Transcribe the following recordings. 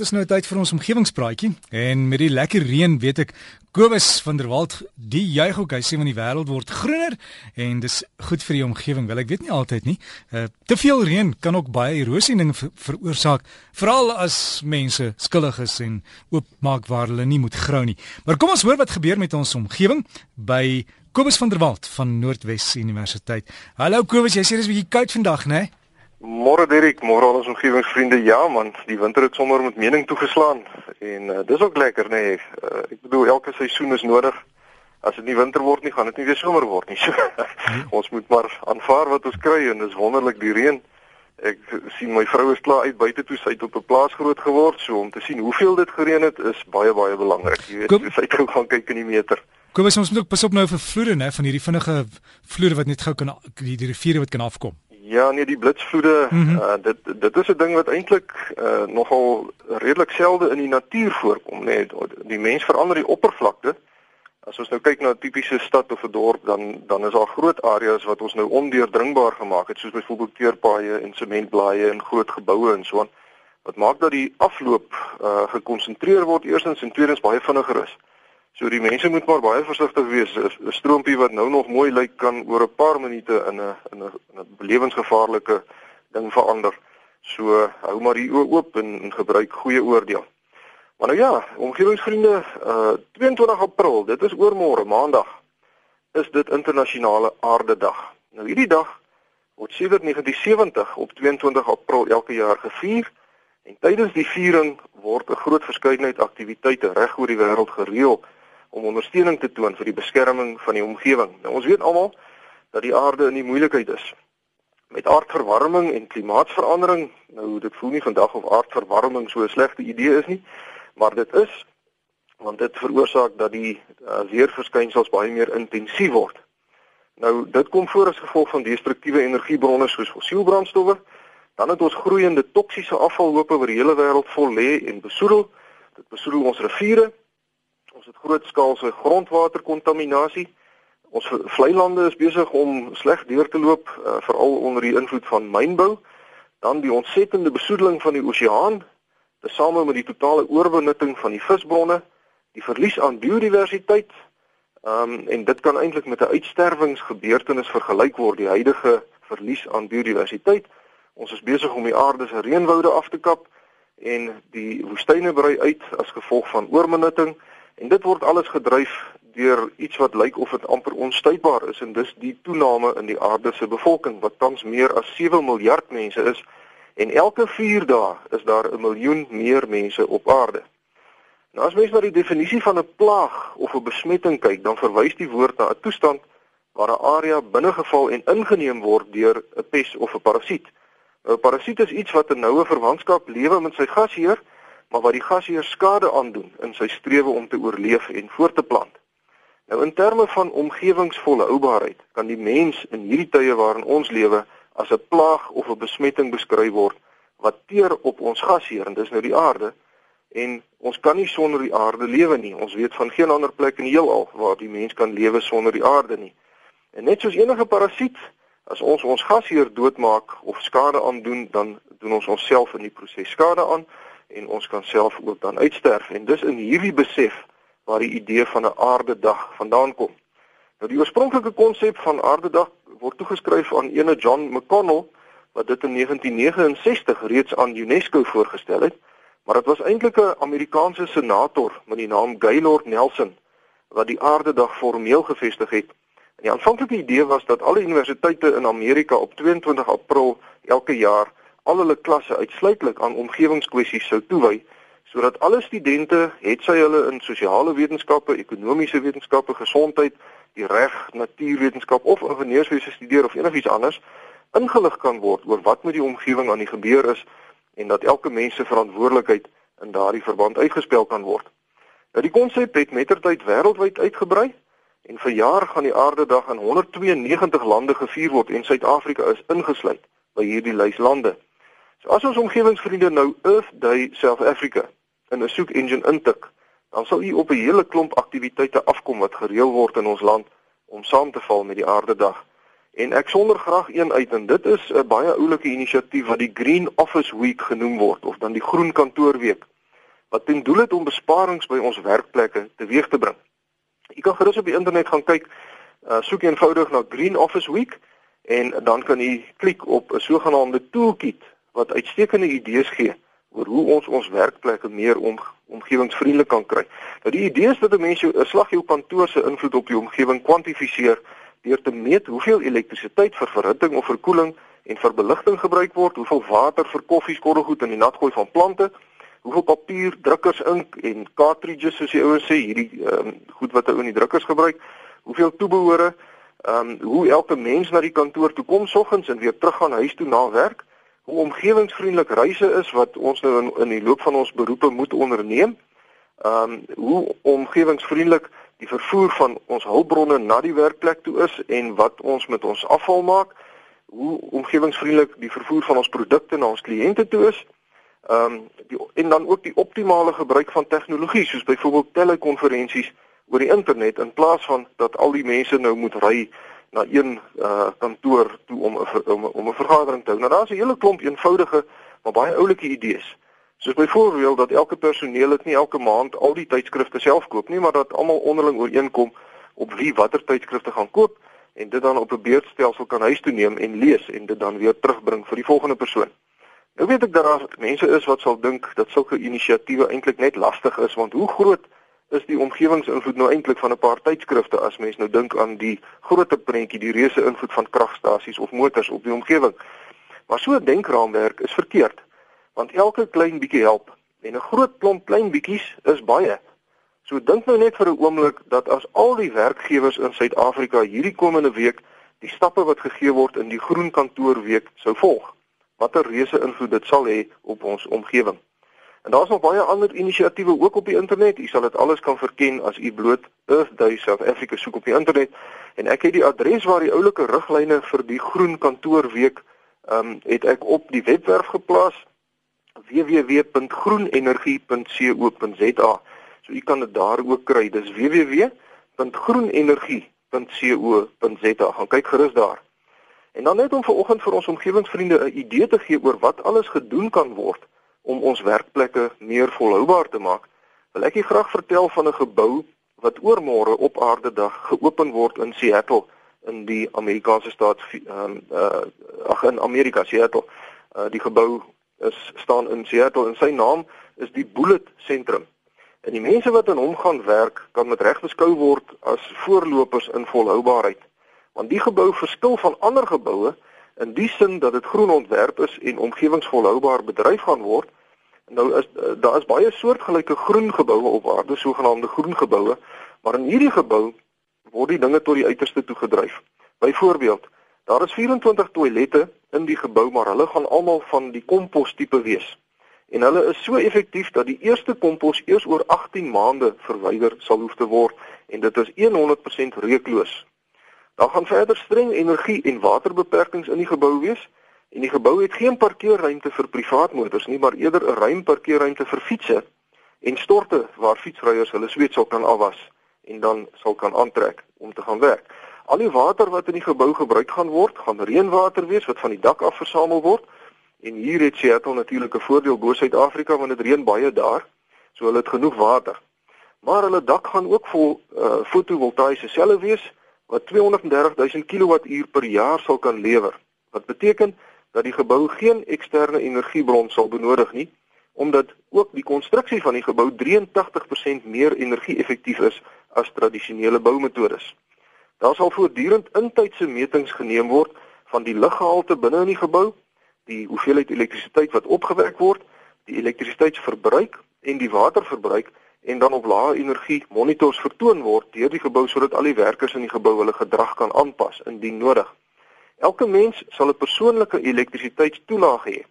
Dis nou tyd vir ons omgewingspraatjie en met die lekker reën weet ek Kobus van der Walt die juig ook hy sê van die wêreld word groener en dis goed vir die omgewing. Wel ek weet nie altyd nie. Uh, te veel reën kan ook baie erosie dinge ver veroorsaak veral as mense skuldig is en oopmaak waar hulle nie moet grou nie. Maar kom ons hoor wat gebeur met ons omgewing by Kobus van der Walt van Noordwes Universiteit. Hallo Kobus, jy sê dis 'n bietjie koud vandag, né? Nee? Môre Dirk, môre al ons omgewingsvriende. Ja man, die winter het sommer met mening toegeslaan en uh, dis ook lekker nê. Nee. Uh, ek bedoel elke seisoen is nodig. As dit nie winter word nie, gaan dit nie weer somer word nie. So, nee. ons moet maar aanvaar wat ons kry en dis wonderlik die reën. Ek sien my vrou is klaar uit buite toe, sy het op 'n plaas groot geword, so om te sien hoeveel dit gereën het is baie baie belangrik. Jy weet, Kom, sy het gou gaan kyk in die meter. Kom ons moet ook pas op nou vir vloede nê, van hierdie vinnige vloede wat net gou kan die, die riviere wat kan afkom. Ja, nee, die blitsvloede, mm -hmm. uh, dit dit is 'n ding wat eintlik uh, nogal redelik selde in die natuur voorkom, nê. Nee. Die mens verander die oppervlakte. As ons nou kyk na 'n tipiese stad of 'n dorp, dan dan is daar groot areas wat ons nou ondeurdringbaar gemaak het, soos byvoorbeeld teerpaaie en sementblaaie en groot geboue en so aan. Wat maak dat die afloop uh, gekonsentreer word eerstens en tweedens baie vinniger is. So die mense moet maar baie versigtig wees. 'n Stroompie wat nou nog mooi lyk kan oor 'n paar minute in 'n in 'n 'n lewensgevaarlike ding verander. So hou maar die oë oop en, en gebruik goeie oordeel. Maar nou ja, omgewingsvriende, uh 22 April, dit is oormôre, Maandag, is dit internasionale aardedag. Nou hierdie dag word sedert 1970 op 22 April elke jaar gevier en tydens die viering word 'n groot verskeidenheid aktiwiteite reg oor die wêreld gereël om ondersteuning te toon vir die beskerming van die omgewing. Nou ons weet almal dat die aarde in die moeilikheid is. Met aardverwarming en klimaatsverandering, nou dit voel nie vandag of aardverwarming so 'n slegte idee is nie, maar dit is want dit veroorsaak dat die uh, weerverskynsels baie meer intensief word. Nou dit kom voor as gevolg van destruktiewe energiebronne soos fossielbrandstowwe. Dan het ons groeiende toksiese afvalhope oor die hele wêreld vol lê en besoedel. Dit besoedel ons riviere, Ons het grootskaalse grondwaterkontaminasie. Ons vlei lande is besig om sleg deur te loop, uh, veral onder die invloed van mynbou. Dan die ontsettende besoedeling van die oseaan, tesame met die totale oorbenutting van die visbronne, die verlies aan biodiversiteit. Ehm um, en dit kan eintlik met 'n uitsterwingsgebeurtenis vergelyk word, die huidige verlies aan biodiversiteit. Ons is besig om die aarde se reënwoude af te kap en die woestyne brei uit as gevolg van oorbenutting. En dit word alles gedryf deur iets wat lyk of dit amper onstuitbaar is en dis die toename in die aarde se bevolking wat tans meer as 7 miljard mense is en elke 4 dae is daar 'n miljoen meer mense op aarde. Nou as mens na die definisie van 'n plaag of 'n besmetting kyk, dan verwys die woord na 'n toestand waar 'n area binnegeval en ingeneem word deur 'n pes of 'n parasiet. Nou 'n parasiet is iets wat 'n noue verwantskap lewe met sy gasheer maar wat die gasheer skade aandoen in sy strewe om te oorleef en voort te plant. Nou in terme van omgewingsvolle oubaarheid kan die mens in hierdie tye waarin ons lewe as 'n plaag of 'n besmetting beskryf word wat teer op ons gasheer en dis nou die aarde en ons kan nie sonder die aarde lewe nie. Ons weet van geen ander plek in die heelal waar die mens kan lewe sonder die aarde nie. En net soos enige parasiet, as ons ons gasheer doodmaak of skade aandoen, dan doen ons onsself in die proses skade aan en ons kan self ook dan uitsterf en dis in hierdie besef waar die idee van 'n aardedag vandaan kom. Nou die oorspronklike konsep van aardedag word toegeskryf aan ene John McConnell wat dit in 1969 reeds aan UNESCO voorgestel het, maar dit was eintlik 'n Amerikaanse senator met die naam Gaylord Nelson wat die aardedag formeel gevestig het. En die aanvanklike idee was dat alle universiteite in Amerika op 22 April elke jaar al hulle klasse uitsluitlik aan omgewingskwessies sou toewy sodat alle studente, het sy hulle in sosiale wetenskappe, ekonomiese wetenskappe, gesondheid, die reg, natuurwetenskap of ingenieurswese studeer of enigiets anders, ingelig kan word oor wat met die omgewing aan die gebeur is en dat elke mens se verantwoordelikheid in daardie verband uitgespel kan word. Nou die konsep het mettertyd wêreldwyd uitgebrei en vir jaar gaan die Aardedag in 192 lande gevier word en Suid-Afrika is ingesluit by hierdie lys lande. So as ons omgewingsvriende nou Earth Day South Africa in 'n soek engine intik, dan sal u op 'n hele klomp aktiwiteite afkom wat gereël word in ons land om saam te val met die Aardedag. En ek sonder graag een uit en dit is 'n baie oulike inisiatief wat die Green Office Week genoem word of dan die Groen Kantoorweek. wat ten doel het om besparings by ons werkplekke teweeg te bring. Jy kan gerus op die internet gaan kyk, uh, soek eenvoudig na Green Office Week en dan kan jy klik op 'n sogenaamde toolkit wat uitstekende idees gee oor hoe ons ons werkplekke meer om, omgewingsvriendelik kan kry. Nou die idee is dat 'n mens jou 'n slag jou kantoor se invloed op die omgewing kwantifiseer deur te meet hoeveel elektrisiteit vir verhitting of verkoeling en vir beligting gebruik word, hoeveel water vir koffie, skorrelgoed en die natgooi van plante, hoeveel papier, drukkers, ink en cartridges soos die ouens sê, hierdie um, goed wat ou in die drukkers gebruik, hoeveel toebehore, ehm um, hoe elke mens na die kantoor toe kom soggens en weer terug gaan huis toe na werk hoe omgewingsvriendelik reise is wat ons nou in in die loop van ons beroepe moet onderneem. Ehm um, hoe omgewingsvriendelik die vervoer van ons hulpbronne na die werkplek toe is en wat ons met ons afval maak. Hoe omgewingsvriendelik die vervoer van ons produkte na ons kliënte toe is. Ehm um, en dan ook die optimale gebruik van tegnologie soos byvoorbeeld telekonferensies oor die internet in plaas van dat al die mense nou moet ry na een uh, kantoor toe om 'n om, om 'n vergadering te hou. Nou daar's 'n hele klomp eenvoudige maar baie oulike idees. Soos byvoorbeeld dat elke personeel dit nie elke maand al die tydskrifte self koop nie, maar dat almal onderling ooreenkom op wie watter tydskrifte gaan koop en dit dan op 'n beurtstelsel kan huis toe neem en lees en dit dan weer terugbring vir die volgende persoon. Nou weet ek dat daar mense is wat sal dink dat sulke inisiatiewe eintlik net lastig is want hoe groot is die omgewingsinvloed nou eintlik van 'n paar tydskrifte as mens nou dink aan die groter prentjie, die reuse invloed van kragstasies of motors op die omgewing. Maar so 'n denkraamwerk is verkeerd, want elke klein bietjie help en 'n groot klomp klein bietjies is baie. So dink nou net vir 'n oomblik dat as al die werkgewers in Suid-Afrika hierdie komende week die stappe wat gegee word in die groen kantoorweek sou volg, watter reuse invloed dit sal hê op ons omgewing. En daar's nog baie ander inisiatiewe ook op die internet. U sal dit alles kan verken as u bloot Earth Day South Africa soek op die internet. En ek het die adres waar die oulike riglyne vir die groen kantoorweek ehm um, het ek op die webwerf geplaas www.groenenergie.co.za. So u kan dit daar ook kry. Dis www.groenenergie.co.za. Gaan kyk gerus daar. En dan net om vanoggend vir ons omgewingsvriende 'n idee te gee oor wat alles gedoen kan word om ons werkplekke meer volhoubaar te maak, wil ek graag vertel van 'n gebou wat oormôre op Aarde Dag geopen word in Seattle in die Amerikaanse staat um, uh ag in Amerika Seattle. Uh die gebou is staan in Seattle en sy naam is die Bullet Sentrum. En die mense wat in hom gaan werk, kan met reg beskou word as voorlopers in volhoubaarheid. Want die gebou verskil van ander geboue in die sin dat dit groen ontwerp is en omgewingsvolhoubaar bedryf gaan word. Nou is daar is baie soortgelyke groen geboue op aarde, sogenaamde groen geboue, maar in hierdie gebou word die dinge tot die uiterste toe gedryf. Byvoorbeeld, daar is 24 toilette in die gebou, maar hulle gaan almal van die kompos tipe wees. En hulle is so effektief dat die eerste kompos eers oor 18 maande verwyder sal hoef te word en dit is 100% reukloos. Daar gaan verder streng energie en waterbeperkings in die gebou wees en die gebou het geen parkeerruimte vir privaat motors nie, maar eerder 'n ruim parkeerruimte vir fietsse en storte waar fietsryers hulle sweet sal kan afwas en dan sal kan aantrek om te gaan werk. Al die water wat in die gebou gebruik gaan word, gaan reënwater wees wat van die dak af versamel word. En hier het Seattle natuurlik 'n voordeel bo Suid-Afrika want dit reën baie daar, so hulle het genoeg water. Maar hulle dak gaan ook vol uh, fotovoltaïese selle wees wat 230 000 kWh per jaar sal kan lewer. Wat beteken dat die gebou geen eksterne energiebron sal benodig nie omdat ook die konstruksie van die gebou 83% meer energie-effektief is as tradisionele boumetodes. Daar sal voortdurend intydse metings geneem word van die luggehalte binne in die gebou, die hoeveelheid elektrisiteit wat opgewek word, die elektrisiteitsverbruik en die waterverbruik en dan op lae energie monitors vertoon word deur die gebou sodat al die werkers in die gebou hulle gedrag kan aanpas indien nodig. Elke mens sal 'n persoonlike elektrisiteitstoelaag hê.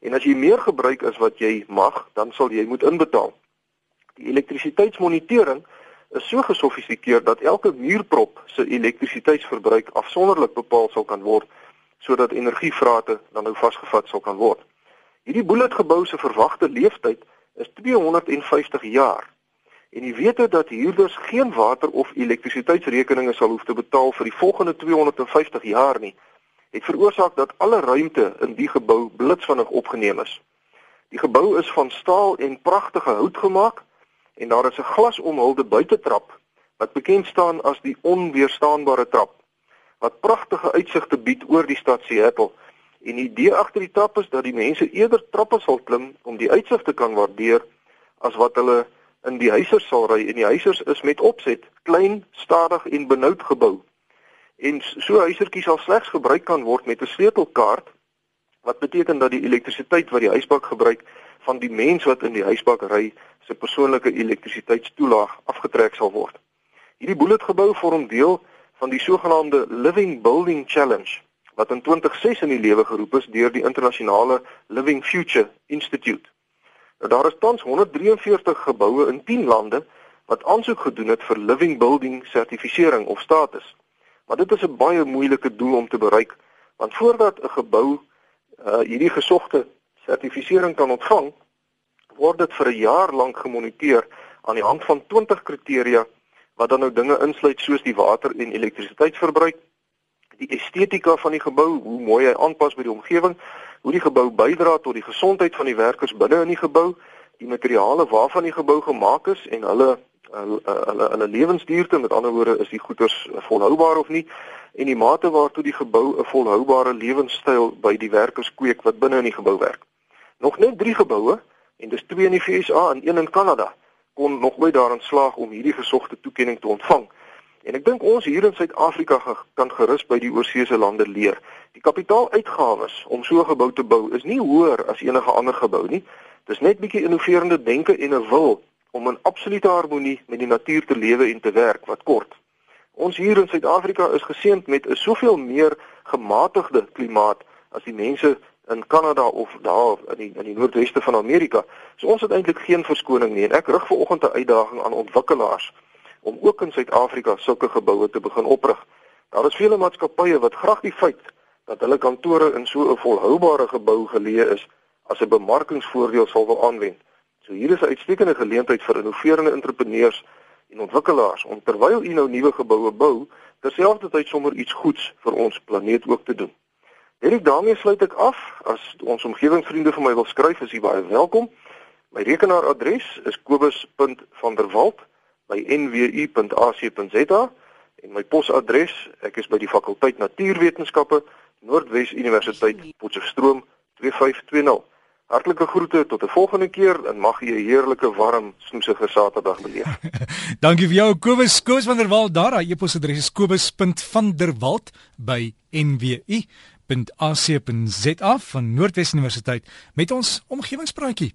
En as jy meer gebruik as wat jy mag, dan sal jy moet inbetaal. Die elektrisiteitsmonitering is so gesofistikeerd dat elke muurprop se elektrisiteitsverbruik afsonderlik bepaal sal kan word sodat energievrate dan nou vasgevat sal kan word. Hierdie bulletgebou se verwagte lewensduur is 250 jaar. En jy weet dat huurders geen water of elektrisiteitsrekeninge sal hoef te betaal vir die volgende 250 jaar nie. Het veroorsaak dat alle ruimte in die gebou blitsvinnig opgeneem is. Die gebou is van staal en pragtige hout gemaak en daar is 'n glasomhulde buitetrap wat bekend staan as die onweerstaanbare trap wat pragtige uitsigte bied oor die stad Seattle. En die idee agter die trap is dat die mense eerder trappe sal klim om die uitsig te kan waardeer as wat hulle in die huisers sal ry. En die huisers is met opset klein, stadig en benoud gebou. En so huisertjies sal slegs gebruik kan word met 'n sleutelkaart wat beteken dat die elektrisiteit wat die huisbak gebruik van die mens wat in die huisbak ry se persoonlike elektrisiteitstoelaag afgetrek sal word. Hierdie bulletgebou vorm deel van die sogenaamde Living Building Challenge wat in 2006 in die lewe geroep is deur die internasionale Living Future Institute. Nou daar is tans 143 geboue in 10 lande wat aansoek gedoen het vir Living Building sertifisering of status. Maar dit is 'n baie moeilike doel om te bereik want voordat 'n gebou uh, hierdie gesogte sertifisering kan ontvang, word dit vir 'n jaar lank gemoniteer aan die hand van 20 kriteria wat dan nou dinge insluit soos die water en elektrisiteitsverbruik, die estetika van die gebou, hoe mooi hy aanpas by die omgewing, hoe die gebou bydra tot die gesondheid van die werkers binne in die gebou, die materiale waarvan die gebou gemaak is en hulle hulle hulle, hulle lewensduurte, met ander woorde, is die goeders volhoubaar of nie en die mate waartoe die gebou 'n volhoubare lewenstyl by die werkers kweek wat binne in die gebou werk. Nog net 3 geboue en dis 2 in die VSA en 1 in Kanada kon nog ooit daarin slaag om hierdie gesogte toekenning te ontvang. En ek dink ons hier in Suid-Afrika kan gerus by die oorseese lande leer. Die kapitaaluitgawes om so 'n gebou te bou is nie hoër as enige ander gebou nie. Dis net bietjie innoverende denke en 'n wil om in absolute harmonie met die natuur te lewe en te werk wat kort. Ons hier in Suid-Afrika is geseënd met 'n soveel meer gematigde klimaat as die mense in Kanada of daar in die in die noordweste van Amerika. So ons het eintlik geen verskoning nie en ek rig ver oggend 'n uitdaging aan ontwikkelaars om ook in Suid-Afrika sulke geboue te begin oprig. Daar is vele maatskappye wat graag die feit dat hulle kantore in so 'n volhoubare gebou geleë is as 'n bemarkingsvoordeel sal wil aanwend. So hier is 'n uitstekende geleentheid vir innoverende entrepreneurs en ontwikkelaars om terwyl u nou nuwe geboue bou, terselfdertyd sommer iets goeds vir ons planeet ook te doen. Hierdie daarmee sluit ek af. As ons omgewingsvriende vir my wil skryf, is jy baie welkom. My rekenaaradres is kobus.vanderwalt@nwu.ac.za en my posadres, ek is by die fakulteit Natuurwetenskappe, Noordwes Universiteit, Potchefstroom 2520. Hartlike groete tot 'n volgende keer en mag jy 'n heerlike warm snoesige Saterdag beleef. Dankie vir jou Kobus, Kobus van der Walt. Daar, hy posadres is kobus.vanderwalt by NWU www.ac.za van Noordwes Universiteit met ons omgewingspraatjie.